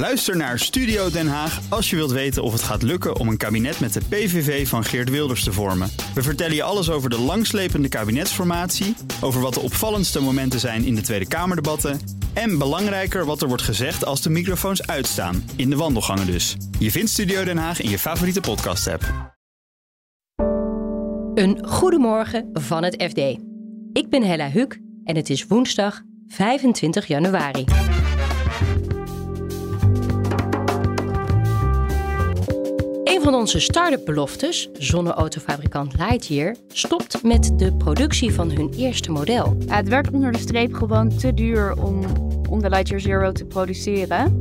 Luister naar Studio Den Haag als je wilt weten of het gaat lukken om een kabinet met de PVV van Geert Wilders te vormen. We vertellen je alles over de langslepende kabinetsformatie, over wat de opvallendste momenten zijn in de Tweede Kamerdebatten en belangrijker wat er wordt gezegd als de microfoons uitstaan, in de wandelgangen dus. Je vindt Studio Den Haag in je favoriete podcast-app. Een goedemorgen van het FD. Ik ben Hella Huk en het is woensdag 25 januari. Een van onze start-up beloftes, zonneautofabrikant Lightyear, stopt met de productie van hun eerste model. Ja, het werd onder de streep gewoon te duur om, om de Lightyear Zero te produceren.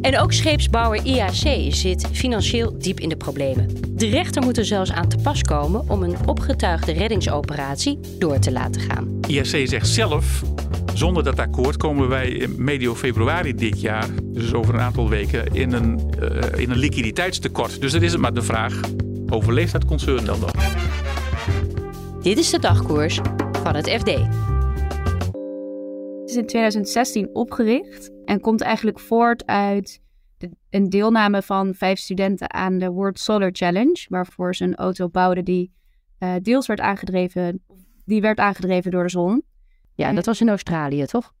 En ook scheepsbouwer IAC zit financieel diep in de problemen. De rechter moet er zelfs aan te pas komen om een opgetuigde reddingsoperatie door te laten gaan. IAC zegt zelf, zonder dat akkoord komen wij medio februari dit jaar, dus over een aantal weken, in een, uh, in een liquiditeitstekort. Dus dan is het maar de vraag, overleeft dat concern dan nog? Dit is de dagkoers van het FD. Het is in 2016 opgericht en komt eigenlijk voort uit de, een deelname van vijf studenten aan de World Solar Challenge, waarvoor ze een auto bouwden die uh, deels werd aangedreven, die werd aangedreven door de zon. Ja, dat was in Australië, toch?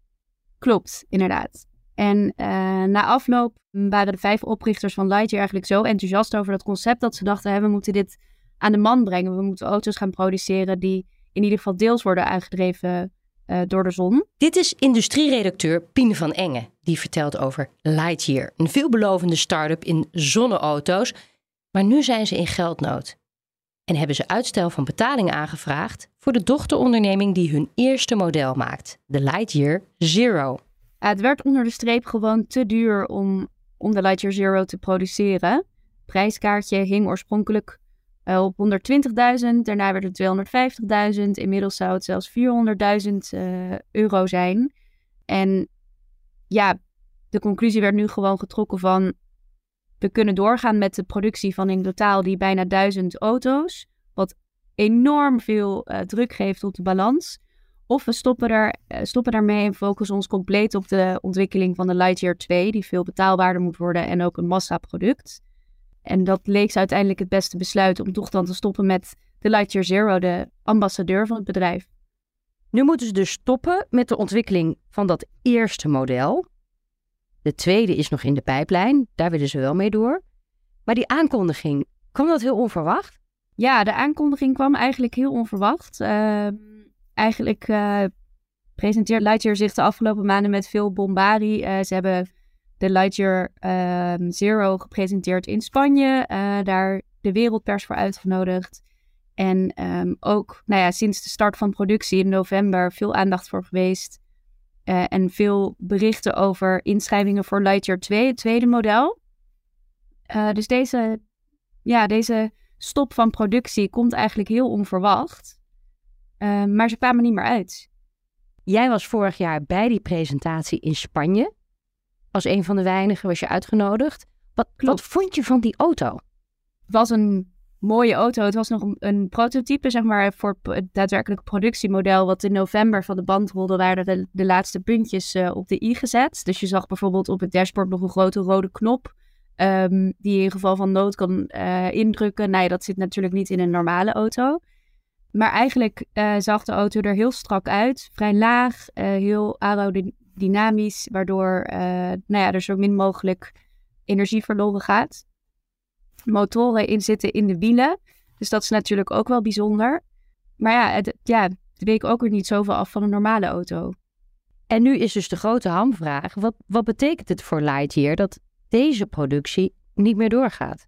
Klopt, inderdaad. En uh, na afloop waren de vijf oprichters van Lightyear eigenlijk zo enthousiast over dat concept dat ze dachten, hè, we moeten dit aan de man brengen. We moeten auto's gaan produceren die in ieder geval deels worden aangedreven uh, door de zon. Dit is industrieredacteur Pien van Engen. Die vertelt over Lightyear, een veelbelovende start-up in zonneauto's. Maar nu zijn ze in geldnood. En hebben ze uitstel van betaling aangevraagd voor de dochteronderneming die hun eerste model maakt, de Lightyear Zero. het werd onder de streep gewoon te duur om, om de Lightyear Zero te produceren. Prijskaartje hing oorspronkelijk uh, op 120.000, daarna werd het 250.000. Inmiddels zou het zelfs 400.000 uh, euro zijn. En ja, de conclusie werd nu gewoon getrokken van we kunnen doorgaan met de productie van in totaal die bijna duizend auto's, wat enorm veel uh, druk geeft op de balans. Of we stoppen, er, uh, stoppen daarmee en focussen ons compleet op de ontwikkeling van de Lightyear 2, die veel betaalbaarder moet worden en ook een massaproduct. En dat leek ze uiteindelijk het beste besluit om toch dan te stoppen met de Lightyear Zero, de ambassadeur van het bedrijf. Nu moeten ze dus stoppen met de ontwikkeling van dat eerste model. De tweede is nog in de pijplijn, daar willen ze wel mee door. Maar die aankondiging, kwam dat heel onverwacht? Ja, de aankondiging kwam eigenlijk heel onverwacht. Uh, eigenlijk uh, presenteert Lightyear zich de afgelopen maanden met veel bombardie. Uh, ze hebben de Lightyear um, Zero gepresenteerd in Spanje. Uh, daar de wereldpers voor uitgenodigd. En um, ook nou ja, sinds de start van productie in november veel aandacht voor geweest. Uh, en veel berichten over inschrijvingen voor Lightyear 2, het tweede model. Uh, dus deze, ja, deze stop van productie komt eigenlijk heel onverwacht. maar ze kwamen niet meer uit. Jij was vorig jaar bij die presentatie in Spanje als een van de weinigen was je uitgenodigd. Wat, wat vond je van die auto? Het was een mooie auto. Het was nog een, prototype, zeg maar, voor het daadwerkelijke productiemodel. Wat in november van de band rolde, waren de, de laatste puntjes uh, op de i gezet. Dus je zag bijvoorbeeld op het dashboard nog een grote rode knop. Um, die je in geval van nood kan uh, indrukken. Nee, dat zit natuurlijk niet in een normale auto. Maar eigenlijk uh, zag de auto er heel strak uit. Vrij laag, heel aerodynamisch dynamisch, waardoor nou ja, er zo min mogelijk energie verloren gaat. Motoren in zitten in de wielen, dus dat is natuurlijk ook wel bijzonder. Maar ja, het, ja, week ook weer niet zoveel af van een normale auto. En nu is dus de grote hamvraag, wat, wat betekent het voor Lightyear dat deze productie niet meer doorgaat?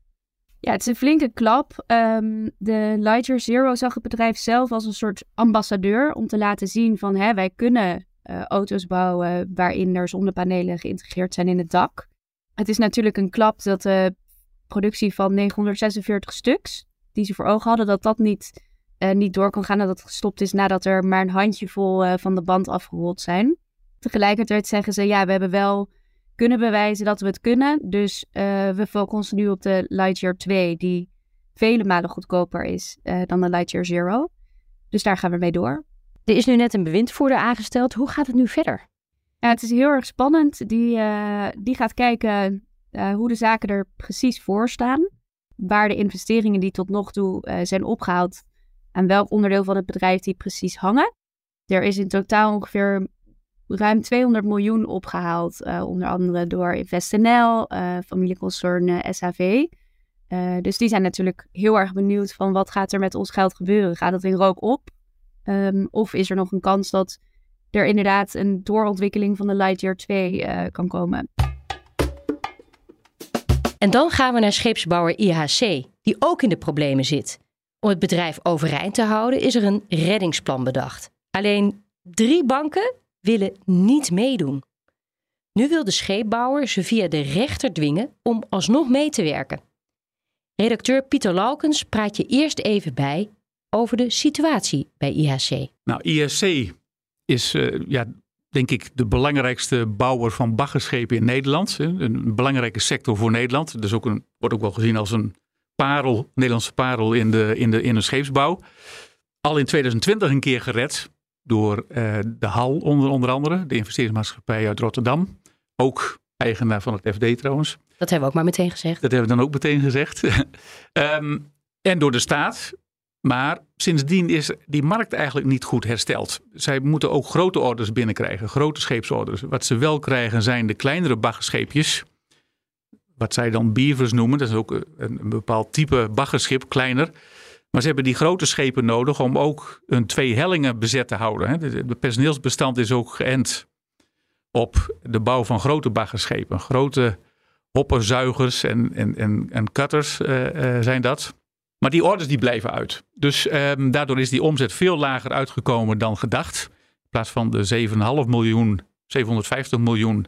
Ja, het is een flinke klap. Um, de Lightyear Zero zag het bedrijf zelf als een soort ambassadeur om te laten zien van hè, wij kunnen uh, auto's bouwen waarin er zonnepanelen geïntegreerd zijn in het dak. Het is natuurlijk een klap dat de productie van 946 stuks, die ze voor ogen hadden, dat dat niet, uh, niet door kan gaan. Dat het gestopt is nadat er maar een handjevol uh, van de band afgerold zijn. Tegelijkertijd zeggen ze, ja, we hebben wel kunnen bewijzen dat we het kunnen. Dus we focussen nu op de Lightyear 2, die vele malen goedkoper is dan de Lightyear Zero. Dus daar gaan we mee door. Er is nu net een bewindvoerder aangesteld. Hoe gaat het nu verder? Ja, het is heel erg spannend. Die, uh, die gaat kijken uh, hoe de zaken er precies voor staan. Waar de investeringen die tot nog toe uh, zijn opgehaald, aan welk onderdeel van het bedrijf die precies hangen. Er is in totaal ongeveer ruim 200 miljoen opgehaald, onder andere door InvestNL, familieconcern SHV. dus die zijn natuurlijk heel erg benieuwd van wat gaat er met ons geld gebeuren? Gaat het in rook op? Um, of is er nog een kans dat er inderdaad een doorontwikkeling van de Lightyear 2 uh, kan komen. En dan gaan we naar scheepsbouwer IHC, die ook in de problemen zit. Om het bedrijf overeind te houden is er een reddingsplan bedacht. Alleen drie banken willen niet meedoen. Nu wil de scheepbouwer ze via de rechter dwingen om alsnog mee te werken. Redacteur Pieter Laukens praat je eerst even bij over de situatie bij IHC. Nou, IHC is, uh, ja, denk ik, de belangrijkste bouwer van baggerschepen in Nederland. Een belangrijke sector voor Nederland. Dus ook een, wordt ook wel gezien als een parel, Nederlandse parel in de, in de, in de scheepsbouw. Al in 2020 een keer gered door uh, de HAL onder, onder andere, de investeringsmaatschappij uit Rotterdam. Ook eigenaar van het FD trouwens. Dat hebben we ook maar meteen gezegd. Dat hebben we dan ook meteen gezegd. um, en door de staat. Maar sindsdien is die markt eigenlijk niet goed hersteld. Zij moeten ook grote orders binnenkrijgen, grote scheepsorders. Wat ze wel krijgen zijn de kleinere baggerscheepjes. Wat zij dan beavers noemen. Dat is ook een, bepaald type baggerschip, kleiner. Maar ze hebben die grote schepen nodig om ook hun twee hellingen bezet te houden. Het personeelsbestand is ook geënt op de bouw van grote baggerschepen. Grote hopperzuigers en, en, en, cutters uh, uh, zijn dat. Maar die orders die blijven uit. Dus um, daardoor is die omzet veel lager uitgekomen dan gedacht. In plaats van de 7,5 miljoen, 750 miljoen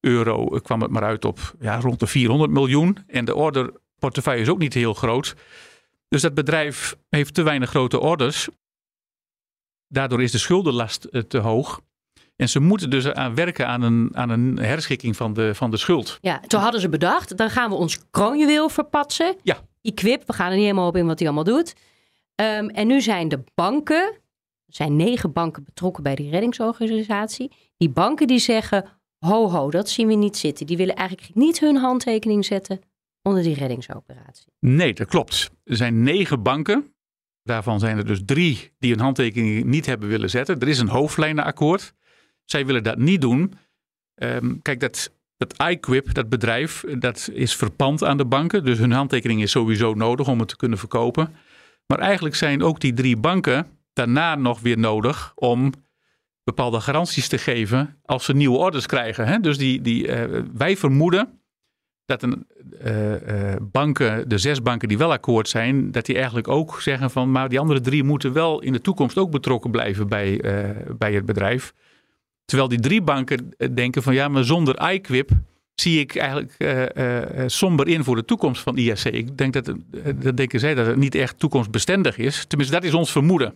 euro kwam het maar uit op ja, rond de 400 miljoen. En de orderportefeuille is ook niet heel groot. Dus dat bedrijf heeft te weinig grote orders. Daardoor is de schuldenlast uh, te hoog. En ze moeten dus aan werken aan een, aan een herschikking van de, van de schuld. Ja, toen hadden ze bedacht, dan gaan we ons kroonjuweel verpatsen. Ja. Equip, we gaan er niet helemaal op in wat hij allemaal doet. Um, en nu zijn de banken, er zijn negen banken betrokken bij die reddingsorganisatie. Die banken die zeggen, ho ho, dat zien we niet zitten. Die willen eigenlijk niet hun handtekening zetten onder die reddingsoperatie. Nee, dat klopt. Er zijn negen banken. Daarvan zijn er dus drie die hun handtekening niet hebben willen zetten. Er is een hoofdlijnenakkoord. Zij willen dat niet doen. Um, kijk, dat dat iQuip, dat bedrijf, dat is verpand aan de banken. Dus hun handtekening is sowieso nodig om het te kunnen verkopen. Maar eigenlijk zijn ook die drie banken daarna nog weer nodig om bepaalde garanties te geven als ze nieuwe orders krijgen. Hè? Dus die, die, uh, wij vermoeden dat een, uh, uh, banken, de zes banken die wel akkoord zijn, dat die eigenlijk ook zeggen van, maar die andere drie moeten wel in de toekomst ook betrokken blijven bij, bij het bedrijf. Terwijl die drie banken eh, denken van ja, maar zonder iQuip zie ik eigenlijk uh, uh, somber in voor de toekomst van IAC. Ik denk dat, dat denken zij dat het niet echt toekomstbestendig is. Tenminste, dat is ons vermoeden.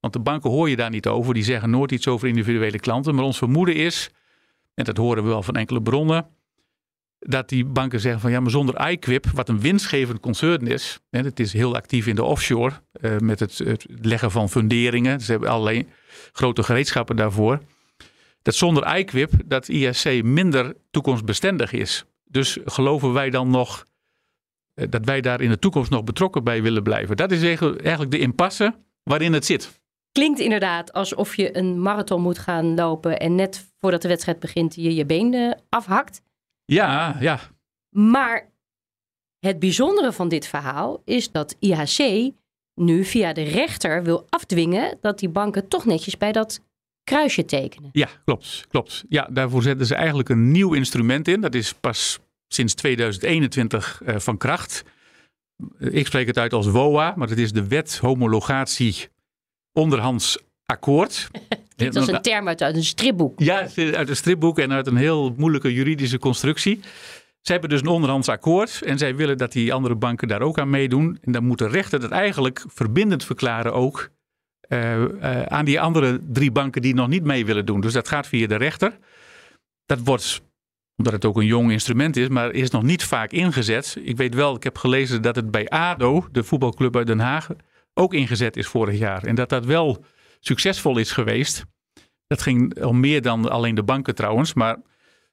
Want de banken hoor je daar niet over. Die zeggen nooit iets over individuele klanten. Maar ons vermoeden is, en dat horen we wel van enkele bronnen, dat die banken zeggen van ja, maar zonder iQuip, wat een winstgevend concern is. Het is heel actief in de offshore met het, het, leggen van funderingen. Ze hebben allerlei grote gereedschappen daarvoor dat zonder iQuip dat ISC minder toekomstbestendig is. Dus geloven wij dan nog eh, dat wij daar in de toekomst nog betrokken bij willen blijven? Dat is eigenlijk de impasse waarin het zit. Klinkt inderdaad alsof je een marathon moet gaan lopen en net voordat de wedstrijd begint je je been afhakt. Ja, ja. Maar het bijzondere van dit verhaal is dat IHC nu via de rechter wil afdwingen dat die banken toch netjes bij dat kruisje tekenen. Ja, klopt. klopt. Ja, daarvoor zetten ze eigenlijk een nieuw instrument in. Dat is pas sinds 2021 uh, van kracht. Ik spreek het uit als WOA, maar het is de wet homologatie onderhands akkoord. Dit is een term uit, een stripboek. Ja, uit een stripboek en uit een heel moeilijke juridische constructie. Zij hebben dus een onderhands akkoord en zij willen dat die andere banken daar ook aan meedoen. En dan moet de rechter dat eigenlijk verbindend verklaren ook aan die andere drie banken die nog niet mee willen doen. Dus dat gaat via de rechter. Dat wordt, omdat het ook een jong instrument is, maar is nog niet vaak ingezet. Ik weet wel, ik heb gelezen dat het bij ADO, de voetbalclub uit Den Haag, ook ingezet is vorig jaar. En dat dat wel succesvol is geweest. Dat ging om meer dan alleen de banken trouwens, maar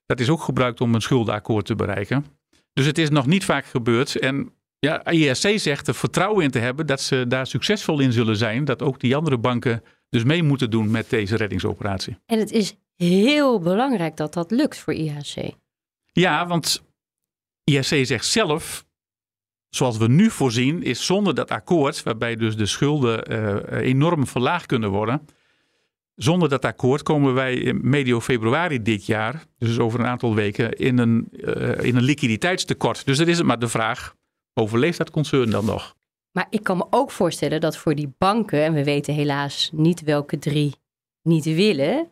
dat is ook gebruikt om een schuldenakkoord te bereiken. Dus het is nog niet vaak gebeurd. En ja, ISC zegt er vertrouwen in te hebben dat ze daar succesvol in zullen zijn. Dat ook die andere banken dus mee moeten doen met deze reddingsoperatie. En het is heel belangrijk dat dat lukt voor IHC. Ja, want IHC zegt zelf, zoals we nu voorzien, is zonder dat akkoord, waarbij dus de schulden uh, enorm verlaagd kunnen worden. Zonder dat akkoord komen wij medio februari dit jaar, dus over een aantal weken, in een, uh, in een liquiditeitstekort. Dus dan is het maar de vraag, overleeft dat concern dan nog? Maar ik kan me ook voorstellen dat voor die banken, en we weten helaas niet welke drie niet willen,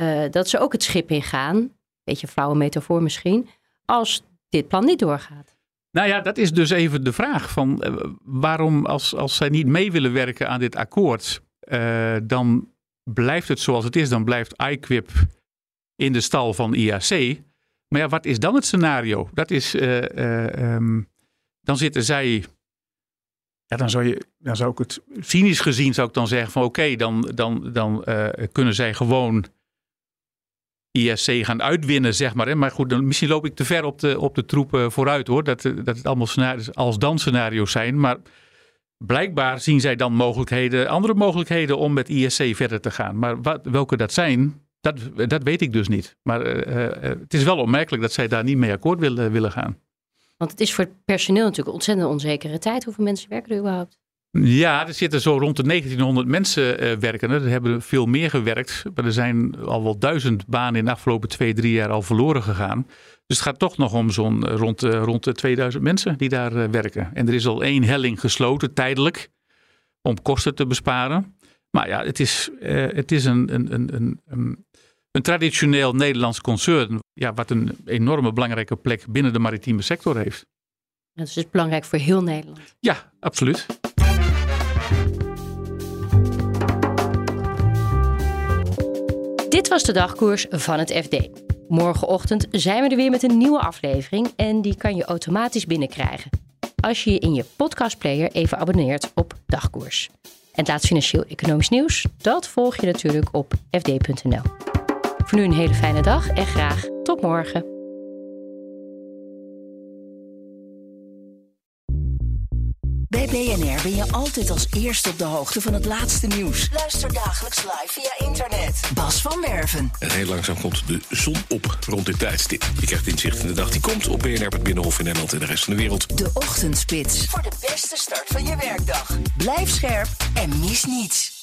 uh, dat ze ook het schip ingaan, beetje flauwe metafoor misschien, als dit plan niet doorgaat. Nou ja, dat is dus even de vraag van uh, waarom als, als zij niet mee willen werken aan dit akkoord, uh, dan blijft het zoals het is. Dan blijft iQuip in de stal van IAC. Maar ja, wat is dan het scenario? Dat is, um, dan zitten zij ja, dan, zou je, dan zou ik het cynisch gezien zou ik dan zeggen van oké, dan, dan, dan uh, kunnen zij gewoon ISC gaan uitwinnen, zeg maar. Hè. Maar goed, dan, misschien loop ik te ver op de, op de troepen vooruit hoor. Dat, dat het allemaal als dan scenario's zijn. Maar blijkbaar zien zij dan mogelijkheden, andere mogelijkheden om met ISC verder te gaan. Maar wat, welke dat zijn, dat, dat weet ik dus niet. Maar het is wel opmerkelijk dat zij daar niet mee akkoord willen, willen gaan. Want het is voor het personeel natuurlijk een ontzettend onzekere tijd. Hoeveel mensen werken er überhaupt? Ja, er zitten zo rond de 1900 mensen uh, werken. Er hebben veel meer gewerkt. Maar er zijn al wel duizend banen in de afgelopen twee, drie jaar al verloren gegaan. Dus het gaat toch nog om zo'n rond, uh, rond de 2000 mensen die daar werken. En er is al één helling gesloten, tijdelijk, om kosten te besparen. Maar ja, het is, het is een, een, een, een, een traditioneel Nederlands concern. Ja, wat een enorme belangrijke plek binnen de maritieme sector heeft. Dat is dus belangrijk voor heel Nederland. Ja, absoluut. Dit was de dagkoers van het FD. Morgenochtend zijn we er weer met een nieuwe aflevering en die kan je automatisch binnenkrijgen. Als je je in je podcastplayer even abonneert op dagkoers. En het laatste financieel-economisch nieuws, dat volg je natuurlijk op fd.nl. Voor nu een hele fijne dag en graag tot morgen. Bij BNR ben je altijd als eerste op de hoogte van het laatste nieuws. Luister dagelijks live via internet. Bas van Werven. En heel langzaam komt de zon op rond dit tijdstip. Je krijgt inzicht in de dag die komt op BNR, het Binnenhof in Nederland en de rest van de wereld. De Ochtendspits. Voor de beste start van je werkdag. Blijf scherp en mis niets.